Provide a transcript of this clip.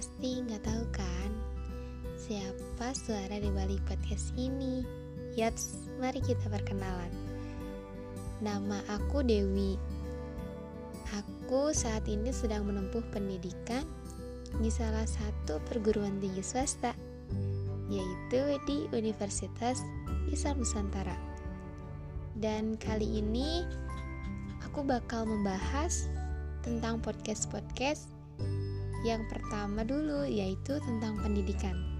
Pasti nggak tahu kan siapa suara di balik podcast ini. Yaps, mari kita perkenalan. Nama aku Dewi. Aku saat ini sedang menempuh pendidikan di salah satu perguruan tinggi swasta, yaitu di Universitas Islam Nusantara. Dan kali ini aku bakal membahas tentang podcast-podcast yang pertama dulu yaitu tentang pendidikan.